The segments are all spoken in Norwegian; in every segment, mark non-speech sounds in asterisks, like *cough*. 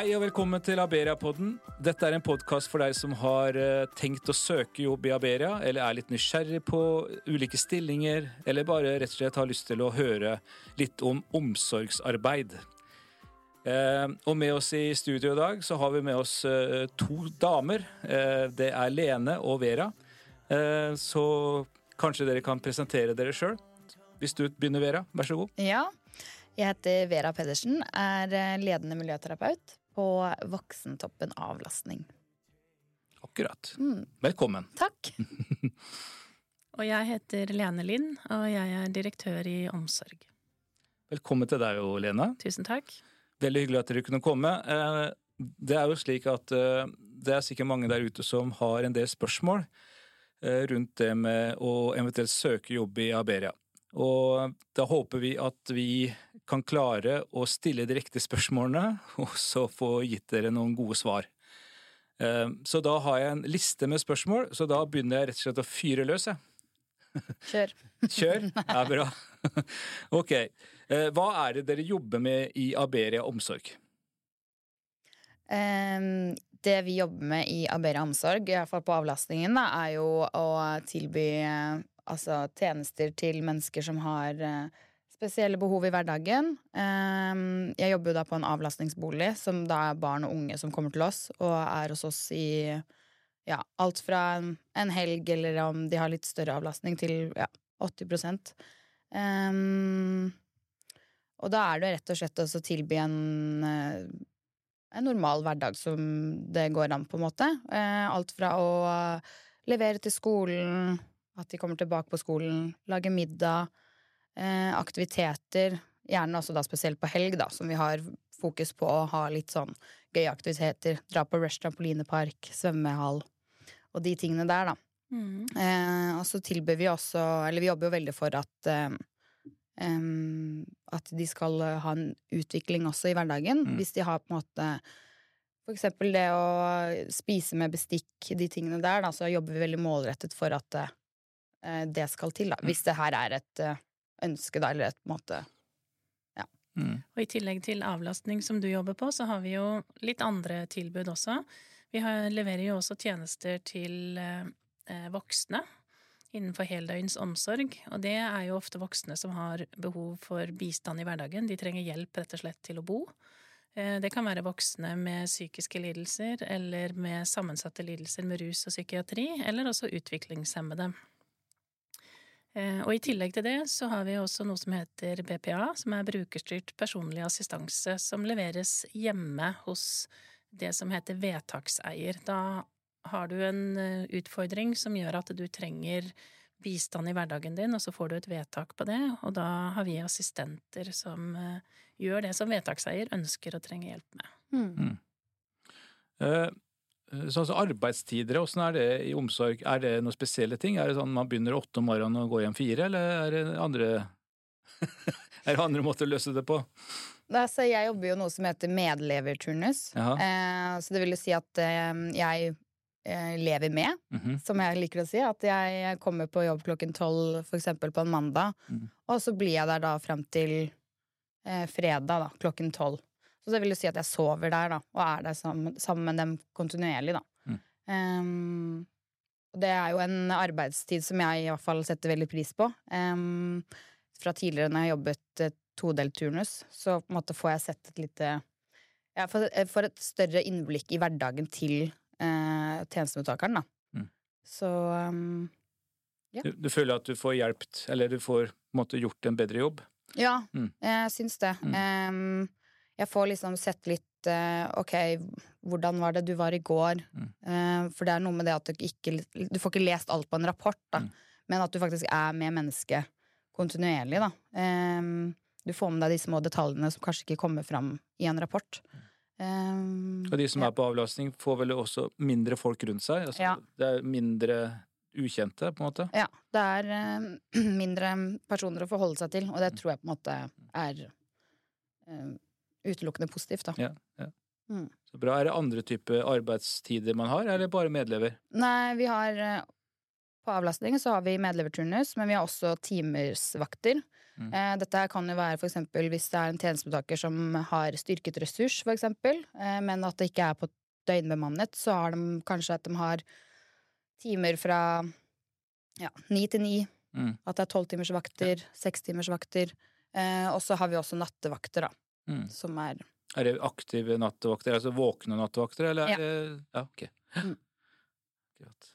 Hei og velkommen til Aberia-podden. Dette er en podkast for deg som har eh, tenkt å søke jobb i Aberia, eller er litt nysgjerrig på ulike stillinger, eller bare rett og slett har lyst til å høre litt om omsorgsarbeid. Eh, og med oss i studio i dag så har vi med oss eh, to damer. Det er Lene og Vera. Så kanskje dere kan presentere dere sjøl. Hvis du begynner, Vera. Vær så god. Ja, jeg heter Vera Pedersen, er eh, ledende miljøterapeut på Voksentoppen avlastning. Akkurat. Mm, Velkommen. takk. *laughs* Og jeg heter Lene Lind, og jeg er direktør i omsorg. Velkommen til deg òg, Lene. Tusen takk. Veldig hyggelig at dere kunne komme. Eh, Det er jo slik at eh, det er sikkert mange der ute som har en del spørsmål rundt det med å eventuelt søke jobb i Aberia. Og da håper vi at vi kan klare å stille de riktige spørsmålene, *laughs* og så få gitt dere noen gode svar. Eh, Så da har jeg en liste med spørsmål, så da begynner jeg rett og slett å fyre løs, jeg. Kjør. *laughs* Kjør. *laughs* Ja, bra. Ok. Eh, Hva er det dere jobber med i Aberia omsorg? Em, det vi jobber med i Aberia omsorg, i hvert fall på avlastningen, da, er jo å tilby eh, altså, tjenester til mennesker som har eh, spesielle behov i hverdagen. Jeg jobber jo da på en avlastningsbolig, som da er barn og unge som kommer til oss, og er hos oss i ja, alt fra en, helg, eller om de har litt større avlastning, til ja, 80 um, Og da er det rett og slett å tilby en eh, en normal hverdag som det går an, på en måte. Eh, alt fra å levere til skolen, at de kommer tilbake på skolen, lager middag, eh, aktiviteter. Gjerne også da spesielt på helg, da, som vi har fokus på å ha litt sånn gøye aktiviteter. Dra på Rush trampolinepark, svømmehall og de tingene der, da. Mm. Eh, og så tilbyr vi også, eller vi jobber jo veldig for at eh, Um, at de skal ha en utvikling også i hverdagen. Mm. Hvis de har på en måte for eksempel det å spise med bestikk, de tingene der, da, så jobber vi veldig målrettet for at eh, det skal til, da. Hvis det her er et eh, ønske, da, eller et på en måte Mm. Og i tillegg til avlastning som du jobber på, så har vi jo litt andre tilbud også. Vi har, leverer jo også tjenester til eh, eh, voksne innenfor heldøgns omsorg, og det er jo ofte voksne som har behov for bistand i hverdagen. De trenger hjelp rett og slett til å bo. Eh, Det kan være voksne med psykiske lidelser eller med sammensatte lidelser med rus og psykiatri, eller også utviklingshemmede. Eh, Og i tillegg til det så har vi også noe som heter BPA, som er brukerstyrt personlig assistanse, som leveres hjemme hos det som heter vedtakseier. Da har du en eh, utfordring som gjør at du trenger bistand i hverdagen din, og så får du et vedtak på det, og da har vi assistenter som eh, gjør det som vedtakseier ønsker og trenger hjelp med. Mm. Eh, Sånn som arbeidstider, åssen er det i omsorg? Er det noen spesielle ting? Er det sånn man begynner åtte om morgenen og går hjem fire, eller er det andre *laughs* Er det andre måter å løse det på? Altså, jeg jobber jo noe som heter medleverturnus. Eh, så det vil jo si at eh, jeg eh, lever med, Mhm. som jeg liker å si. At jeg kommer på jobb klokken tolv, eksempel på en mandag, mm. og så blir jeg der da fram til eh, fredag, da, klokken tolv. Så det vil jo si at jeg sover der, da, og er der sammen, sammen med dem kontinuerlig, da. Mm. Um, det er jo en arbeidstid som jeg i hvert fall setter veldig pris på. Um, fra tidligere når jeg jobbet eh, todelt turnus, så på en måte får jeg sett et lite ja, for, for et større innblikk i hverdagen til uh, tjenestemottakeren, da. Mm. Så um, Ja. Du, du føler at du får hjulpet, eller du får måte, gjort en bedre jobb? ja, Mm. jeg syns det. Mm. Jeg får liksom sett litt eh, Ok, hvordan var det du var i går? Mm. Eh, for det er noe med det at du ikke Du får ikke lest alt på en rapport, da. Mm. Men at du faktisk er med mennesket kontinuerlig, da. Du får med deg de små detaljene som kanskje ikke kommer fram i en rapport. Um, Og de som ja. er på avlastning, får vel også mindre folk rundt seg? Altså, Ja. Det er mindre ukjente, på en måte? Ja, det er eh, *clears throat* mindre personer å forholde seg til, og det tror jeg på en måte er eh, utelukkende positivt, da. Ja, ja. Mm. Så bra. Er det andre typer arbeidstider man har, eller bare medlever? Nei, vi har eh, På avlastning så har vi medleverturnus, men vi har også timersvakter. Mm. Eh, dette kan jo være eksempel hvis det er en tjenestemottaker som har styrket ressurs, eksempel, eh, men at det ikke er på døgnbemannet, så har de kanskje at de har timer fra ja, ni til ni. Mm. At det er tolvtimersvakter, sekstimersvakter. Eh, og så har vi også nattevakter, da, Mm. som er Er det aktive nattevakter, altså våkne nattevakter, eller Ja. er det Ja, ok. Mm. *gasps* Greit.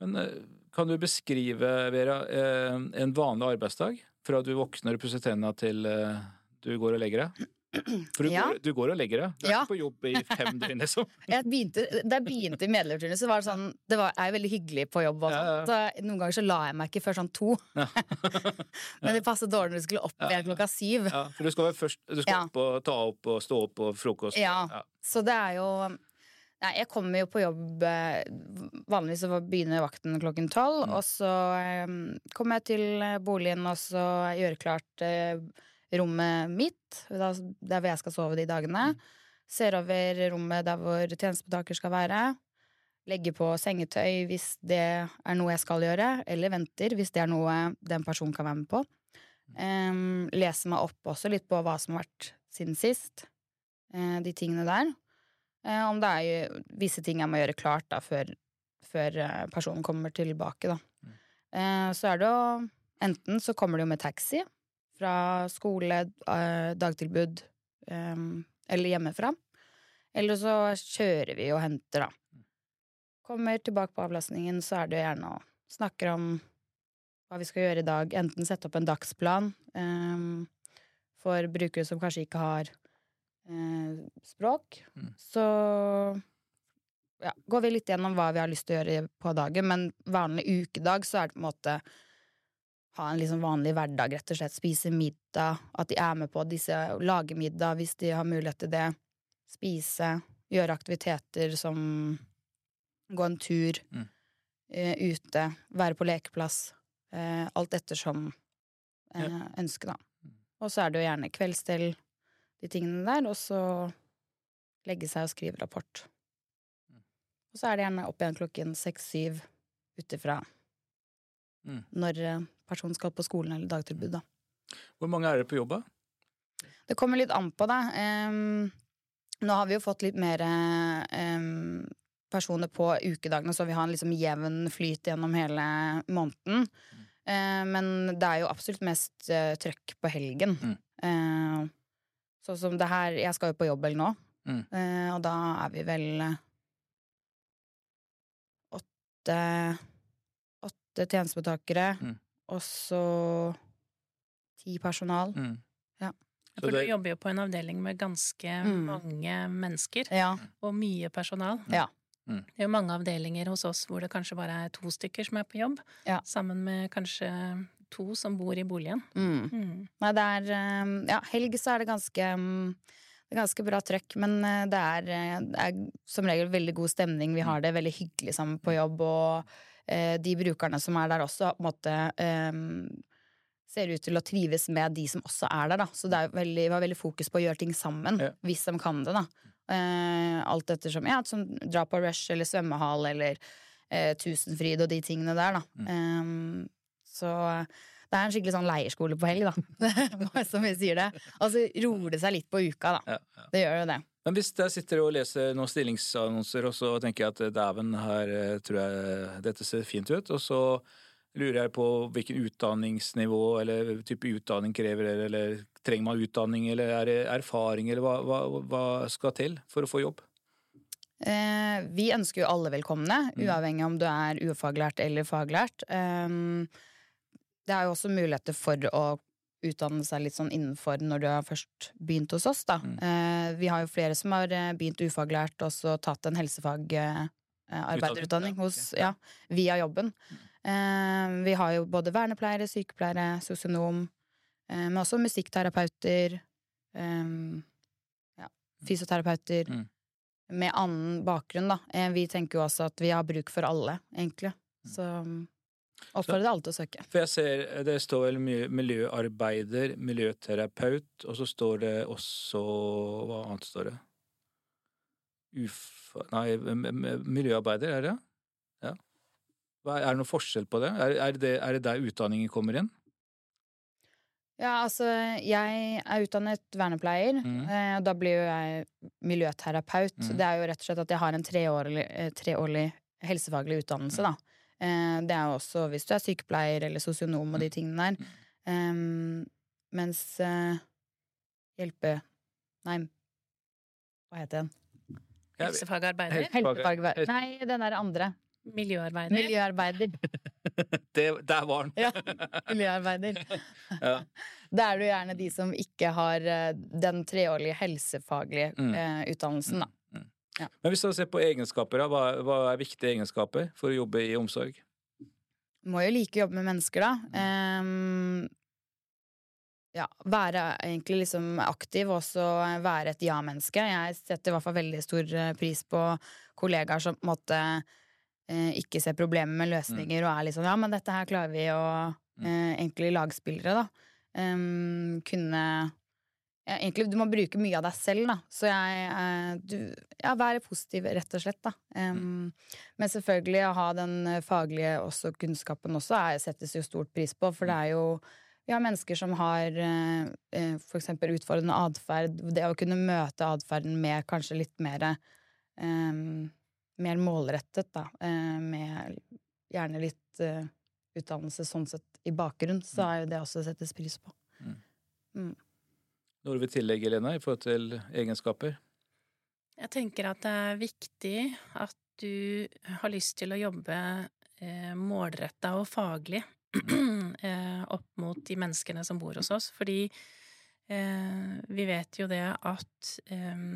Men eh, kan du beskrive, Vera, eh, en vanlig arbeidsdag? Fra du våkner og pusser tenna til eh, du går og legger deg? For du, Ja. går, du går og legger deg? Du er Ja. ikke på jobb i fem *laughs* døgn, liksom? jeg begynte, Da jeg begynte i medleverturnus, så var det sånn Det var, er jo veldig hyggelig på jobb. Ja. Så noen ganger så la jeg meg ikke før sånn to. *laughs* Men det passet dårlig når du skulle opp igjen klokka syv. Ja, for du skal først Du skal opp og ta opp og stå opp og frokost. Ja. Så det er jo Nei, jeg kommer jo på jobb eh, Vanligvis så begynner vakten klokken tolv, Mm. og så um, kommer jeg til boligen og så gjør klart eh, rommet mitt, der hvor jeg skal sove de dagene. Mm. Ser over rommet der hvor tjenestemottaker skal være. Legger på sengetøy hvis det er noe jeg skal gjøre, eller venter hvis det er noe den personen kan være med på. Um, leser meg opp også litt på hva som har vært siden sist. Uh, de tingene der. Uh, om det er jo visse ting jeg må gjøre klart da, før, før eh, personen kommer tilbake, da. Mm. Eh, så er det jo Enten så kommer det jo med taxi fra skole, eh, dagtilbud eh, eller hjemmefra. Eller så kjører vi og henter, da. Kommer tilbake på avlastningen, så er det jo gjerne å snakke om hva vi skal gjøre i dag. Enten sette opp en dagsplan um, for brukere som kanskje ikke har uh, språk. Mm. Så ja, går vi litt gjennom hva vi har lyst til å gjøre på dagen, men vanlig ukedag så er det på en måte ha en liksom vanlig hverdag, rett og slett. Spise middag, at de er med på disse, lage middag hvis de har mulighet til det. Spise, gjøre aktiviteter som gå en tur Mm. uh, ute, være på lekeplass. Uh, alt ettersom eh, Ja. ønsket, da. Mm. Og så er det jo gjerne kveldsstell, de tingene der, og så legge seg og skrive rapport. Mm. Og så er det gjerne opp igjen klokken seks-syv ut ifra Mm. når personen skal på skolen eller dagtilbud, da. Hvor mange er dere på jobb? Det kommer litt an på, da. Um, nå har vi jo fått litt mer um, personer på ukedagene, så vi har en liksom jevn flyt gjennom hele måneden. Eh, men det er jo absolutt mest uh, trøkk på helgen. Mm. Uh, sånn som det her Jeg skal jo på jobb nå, Mm. eh, og da er vi vel eh, åtte Åtte tjenestebetakere. Mm. Og så ti personal. Mm. Ja. For du jobber jo på en avdeling med ganske Mm. mange mennesker, Ja. og mye personal. Ja. Mm. Det er jo mange avdelinger hos oss hvor det kanskje bare er to stykker som er på jobb, Ja. sammen med kanskje to som bor i boligen. Mm. Mm. Nei, det er eh, Ja, helg så er det ganske mm, det er ganske bra trøkk, men eh, det er, eh, det er som regel veldig god stemning. Vi har det veldig hyggelig sammen på jobb, og de brukerne som er der også, på en måte eh, ser ut til å trives med de som også er der, da. Så det veldig, var veldig fokus på å gjøre ting sammen, Ja. hvis de kan det, da. Eh, alt ettersom Ja, som dra på Rush eller svømmehall eller eh, Tusenfryd og de tingene der, da. Eh, så det er en skikkelig sånn leirskole på helg, da. *laughs* Som vi sier det. Og så roer det seg litt på uka, da. Ja, ja. Det gjør jo det. Men hvis jeg sitter og leser noen stillingsannonser, og så tenker jeg at dæven, her eh, tror jeg dette ser fint ut, og så lurer jeg på hvilken utdanningsnivå eller type utdanning krever det, eller trenger man utdanning, eller er det erfaring, eller hva, hva, hva skal til for å få jobb? Eh, vi ønsker jo alle velkomne, Mm. uavhengig om du er ufaglært eller faglært. Um, det er jo også muligheter for å utdanne seg litt sånn innenfor når du har først begynt hos oss, da. Mm. Eh, vi har jo flere som har eh, begynt ufaglært og så tatt en helsefagarbeiderutdanning eh, ja, hos. Ja, via jobben. Eh, vi har jo både vernepleiere, sykepleiere, sosionom, eh, men også musikkterapeuter, eh, ja, fysioterapeuter Mm. med annen bakgrunn, da. Eh, Vi tenker jo også at vi har bruk for alle, egentlig. Mm. Så um, oppfordrer alle til å søke. For jeg ser det står vel mye miljøarbeider, miljøterapeut, og så står det også Hva annet står det? Ufa... Nei, miljøarbeider, er det? Ja. Er det noen forskjell på det? Er, er det? er det der utdanningen kommer inn? Ja, altså, jeg er utdannet vernepleier, Mm. eh, og da blir jo jeg miljøterapeut. Mm. Det er jo rett og slett at jeg har en treårlig, eh, treårlig helsefaglig utdannelse, da. Eh, Det er jo også hvis du er sykepleier eller sosionom og de tingene der. Um, mens eh, hjelpe... Nei, hva heter den? Helsefagarbeider. Helsefagarbeider. Nei, den der andre. Miljøarbeider. Miljøarbeider. *laughs* Det, der var den! Ja, miljøarbeider. *laughs* Ja. Da er det jo gjerne de som ikke har eh, den treårige helsefaglige Mm. eh, utdannelsen, da. Men hvis du ser på egenskaper, hva, hva er viktige egenskaper for å jobbe i omsorg? Må jo like å jobbe med mennesker, da. Um, ja, være egentlig liksom aktiv, og også være et ja-menneske. Jeg setter i hvert fall veldig stor eh, pris på kollegaer som på en måte eh, ikke ser problemer med løsninger, og er liksom ja, men dette her klarer vi, og eh, egentlig lagspillere, da. Um, kunne ja, egentlig, du må bruke mye av deg selv, da. Så jeg eh, du, Ja, være positiv, rett og slett, da. Ehm, Men selvfølgelig å ha den eh, faglige også, kunnskapen også er, settes jo stort pris på, for det er jo vi har mennesker som har eh, f.eks. for eksempel utfordrende atferd. Det å kunne møte atferden med kanskje litt mer eh, Mer målrettet, da. Eh, med gjerne litt eh, utdannelse sånn sett i bakgrunn, så er jo det også settes pris på. Noe du vil tillegge, Lena, i forhold til egenskaper? Jeg tenker at det er viktig at du har lyst til å jobbe eh, målretta og faglig *clears throat* eh, opp mot de menneskene som bor hos oss, fordi eh, vi vet jo det at eh,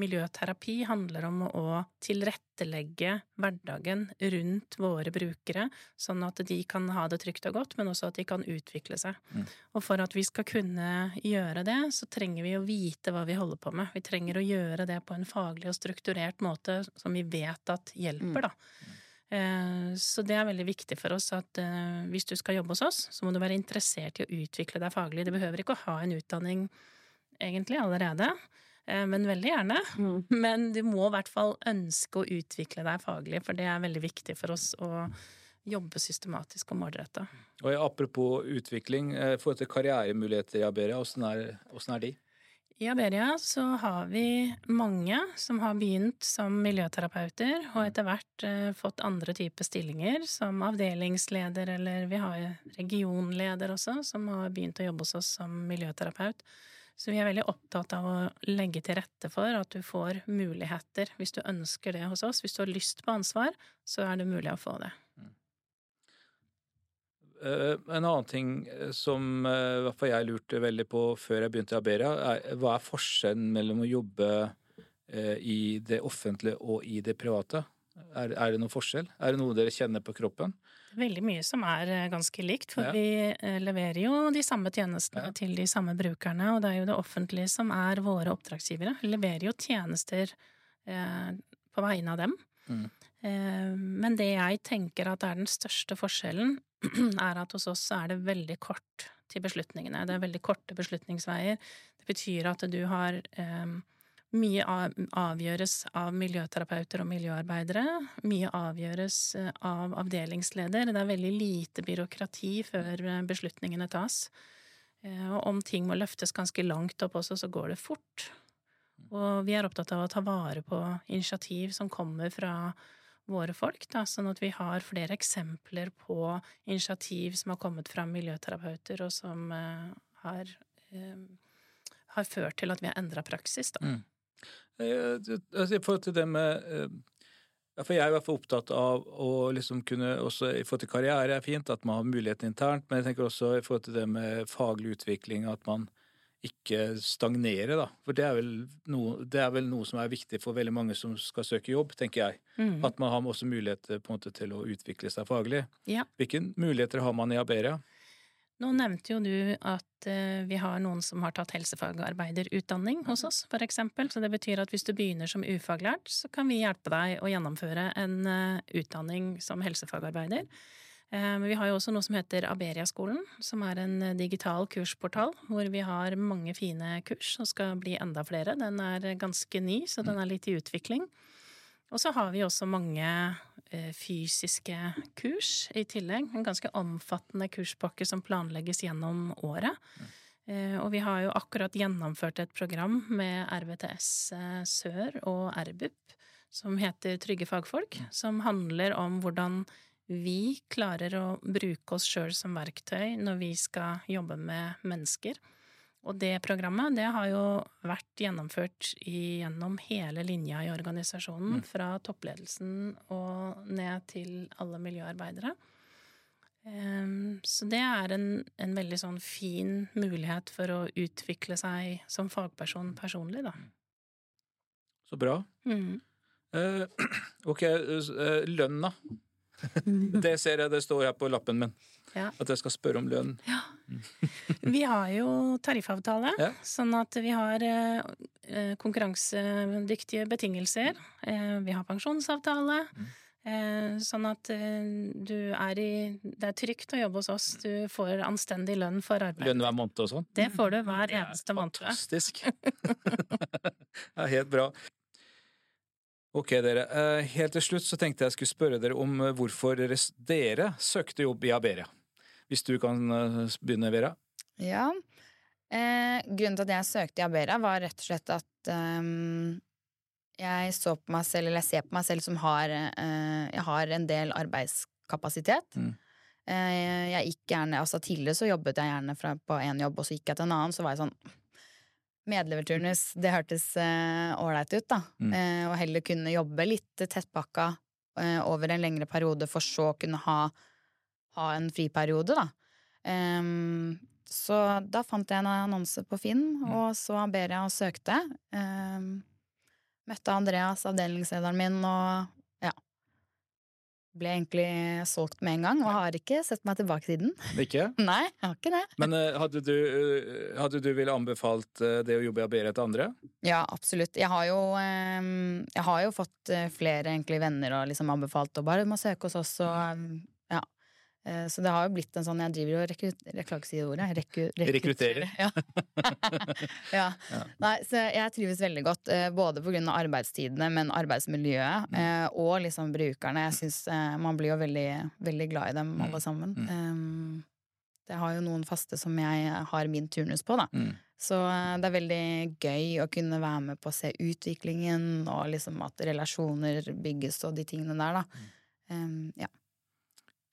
miljøterapi handler om å tilrettelegge hverdagen rundt våre brukere, sånn at de kan ha det trygt og godt, men også at de kan utvikle seg. Mm. Og for at vi skal kunne gjøre det, så trenger vi å vite hva vi holder på med. Vi trenger å gjøre det på en faglig og strukturert måte som vi vet at hjelper, da. Eh, Så det er veldig viktig for oss at eh, hvis du skal jobbe hos oss, så må du være interessert i å utvikle deg faglig. Du behøver ikke å ha en utdanning egentlig allerede, men veldig gjerne. *laughs* Men du må i hvert fall ønske å utvikle deg faglig, for det er veldig viktig for oss å jobbe systematisk og målretta. Og apropos utvikling, eh, i forhold til karrieremuligheter i Aberia, åssen er, er de? I Aberia så har vi mange som har begynt som miljøterapeuter, og etter hvert eh, fått andre typer stillinger, som avdelingsleder, eller vi har regionleder også, som har begynt å jobbe hos oss som miljøterapeut. Så vi er veldig opptatt av å legge til rette for at du får muligheter hvis du ønsker det hos oss. Hvis du har lyst på ansvar, så er det mulig å få det. Eh, En annen ting eh, som eh, jeg lurte veldig på før jeg begynte i Aberia, er hva er forskjellen mellom å jobbe i det offentlige og i det private? Er det noen forskjell? Er det noe dere kjenner på kroppen? Veldig mye som er eh, ganske likt, for Ja. vi eh, leverer jo de samme tjenestene Ja. til de samme brukerne, og det er jo det offentlige som er våre oppdragsgivere. Vi leverer jo tjenester eh, på vegne av dem. Mm. Eh, men det jeg tenker at er den største forskjellen, *clears throat* er at hos oss er det veldig kort til beslutningene. Det er veldig korte beslutningsveier. Det betyr at du har eh, mye avgjøres av miljøterapeuter og miljøarbeidere. Mye avgjøres eh, av avdelingsleder. Det er veldig lite byråkrati før eh, beslutningene tas. Eh, Og om ting må løftes ganske langt opp også, så går det fort. Og vi er opptatt av å ta vare på initiativ som kommer fra våre folk, da, sånn at vi har flere eksempler på initiativ som har kommet fra miljøterapeuter, og som uh, har, uh, har ført til at vi har endra praksis, da. Mm. Eh, altså, I forhold til det med eh, For jeg er i hvert fall opptatt av å liksom kunne også I forhold til karriere er fint, at man har muligheten internt, men jeg tenker også i forhold til det med faglig utvikling, at man ikke stagnerer, da. For det er vel noe, det er vel noe som er viktig for veldig mange som skal søke jobb, tenker jeg. Mm. At man har også muligheter på en måte til å utvikle seg faglig. Ja. Hvilke muligheter har man i Aberia? Nå nevnte jo du at eh, vi har noen som har tatt helsefagarbeiderutdanning hos oss, for eksempel. Så det betyr at hvis du begynner som ufaglært, så kan vi hjelpe deg å gjennomføre en eh, utdanning som helsefagarbeider. Eh, Men vi har jo også noe som heter Aberia-skolen, som er en digital kursportal, hvor vi har mange fine kurs og skal bli enda flere. Den er ganske ny, så den er litt i utvikling. Og så har vi også mange fysiske kurs i tillegg. En ganske omfattende kurspakke som planlegges gjennom året. Eh, og vi har jo akkurat gjennomført et program med RVTS Sør og RBUP som heter Trygge fagfolk, som handler om hvordan vi klarer å bruke oss sjøl som verktøy når vi skal jobbe med mennesker. Og det programmet det har jo vært gjennomført gjennom hele linja i organisasjonen, mm. fra toppledelsen og ned til alle miljøarbeidere. Um, så det er en, en, veldig sånn fin mulighet for å utvikle seg som fagperson personlig, da. Så bra. Mm. Uh, *clears throat* ok, uh, lønna. *laughs* det ser jeg det står her på lappen min. Ja. At jeg skal spørre om lønn. Ja. *laughs* Vi har jo tariffavtale, ja. sånn at vi har eh, konkurransedyktige betingelser. Eh, vi har pensjonsavtale. Mm. Eh, sånn at eh, du er i Det er trygt å jobbe hos oss. Du får anstendig lønn for arbeid. Lønn hver måned og sånn? Det får du hver eneste måned. Fantastisk. *laughs* det er helt bra. Ok, dere. Eh, helt til slutt så tenkte jeg skulle spørre dere om hvorfor dere søkte jobb i Aberia. Hvis du kan eh, begynne, Vera? Ja. Eh, grunnen til at jeg søkte i Abera, var rett og slett at um, jeg så på meg selv, eller jeg ser på meg selv som har eh, Jeg har en del arbeidskapasitet. Mm. Eh, jeg gikk gjerne, altså Tidligere så jobbet jeg gjerne fra, på én jobb, og så gikk jeg til en annen. Så var jeg sånn Medleverturnus, det hørtes ålreit uh, ut, da. Mm. og heller kunne jobbe litt tettpakka over en lengre periode, for så å kunne ha ha en friperiode, da. Um, så da fant jeg en annonse på Finn, mm. og så ber jeg og søkte. Um, møtte Andreas, avdelingslederen min, og ja. Ble egentlig solgt med en gang, og har ikke sett meg tilbake siden. *laughs* Ikke? Nei, jeg har ikke det. Men uh, hadde du, uh, hadde du ville anbefalt uh, det å jobbe i Aberia til andre? Ja, absolutt. Jeg har jo, jeg har jo fått flere egentlig venner og liksom anbefalt og bare må søke hos oss, og. Eh, så det har jo blitt en sånn Jeg driver og rekrutterer Reku, Rekrutterer. Ja. *laughs* ja. ja. Nei, så jeg trives veldig godt, eh, både av arbeidstidene, men arbeidsmiljøet, mm. Eh, og liksom brukerne. Jeg syns man blir jo veldig, veldig glad i dem, mm. alle sammen. Mm. Det har jo noen faste som jeg har min turnus på, da. Mm. Så det er veldig gøy å kunne være med på å se utviklingen, og liksom at relasjoner bygges og de tingene der, da. Um, ja.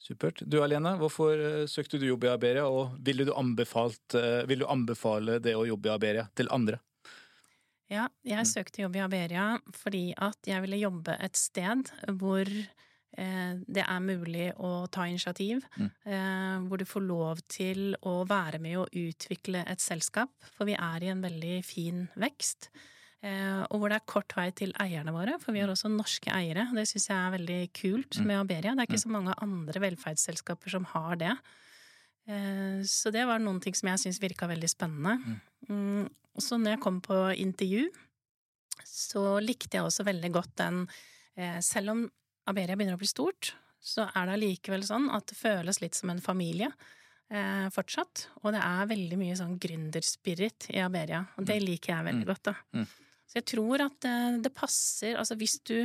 Supert. Du Alene, hvorfor uh, søkte du jobb i Aberia, og ville du, anbefalt, vil du, anbefale det å jobbe i Aberia til andre? Ja, jeg mm. søkte jobb i Aberia fordi at jeg ville jobbe et sted hvor eh, det er mulig å ta initiativ, mm. eh, hvor du får lov til å være med og utvikle et selskap, for vi er i en veldig fin vekst. Eh, og hvor det er kort vei til eierne våre, for vi har også norske eiere. Det syns jeg er veldig kult mm. med Aberia. Det er ikke mm. så mange andre velferdsselskaper som har det. Eh, så det var noen ting som jeg syns virka veldig spennende. Mm. Og så når jeg kom på intervju, så likte jeg også veldig godt den eh, Selv om Aberia begynner å bli stort, så er det allikevel sånn at det føles litt som en familie eh, fortsatt. Og det er veldig mye sånn gründerspirit i Aberia, og det liker jeg veldig godt, da. Så jeg tror at eh, det passer Altså hvis du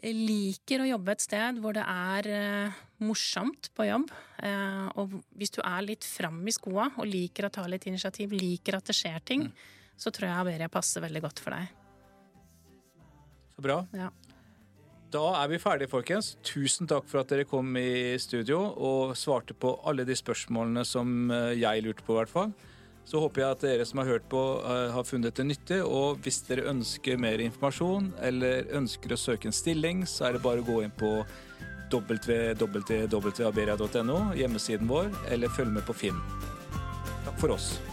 liker å jobbe et sted hvor det er eh, morsomt på jobb, eh, og hvis du er litt fram i skoa og liker å ta litt initiativ, liker at det skjer ting, mm. så tror jeg Averia passer veldig godt for deg. Så bra. Ja. Da er vi ferdige, folkens. Tusen takk for at dere kom i studio og svarte på alle de spørsmålene som jeg lurte på, i hvert fall. Så håper jeg at dere som har hørt på, eh, har funnet det nyttig. Og hvis dere ønsker mer informasjon eller ønsker å søke en stilling, så er det bare å gå inn på www.aberia.no, hjemmesiden vår, eller følg med på Finn. Takk for oss.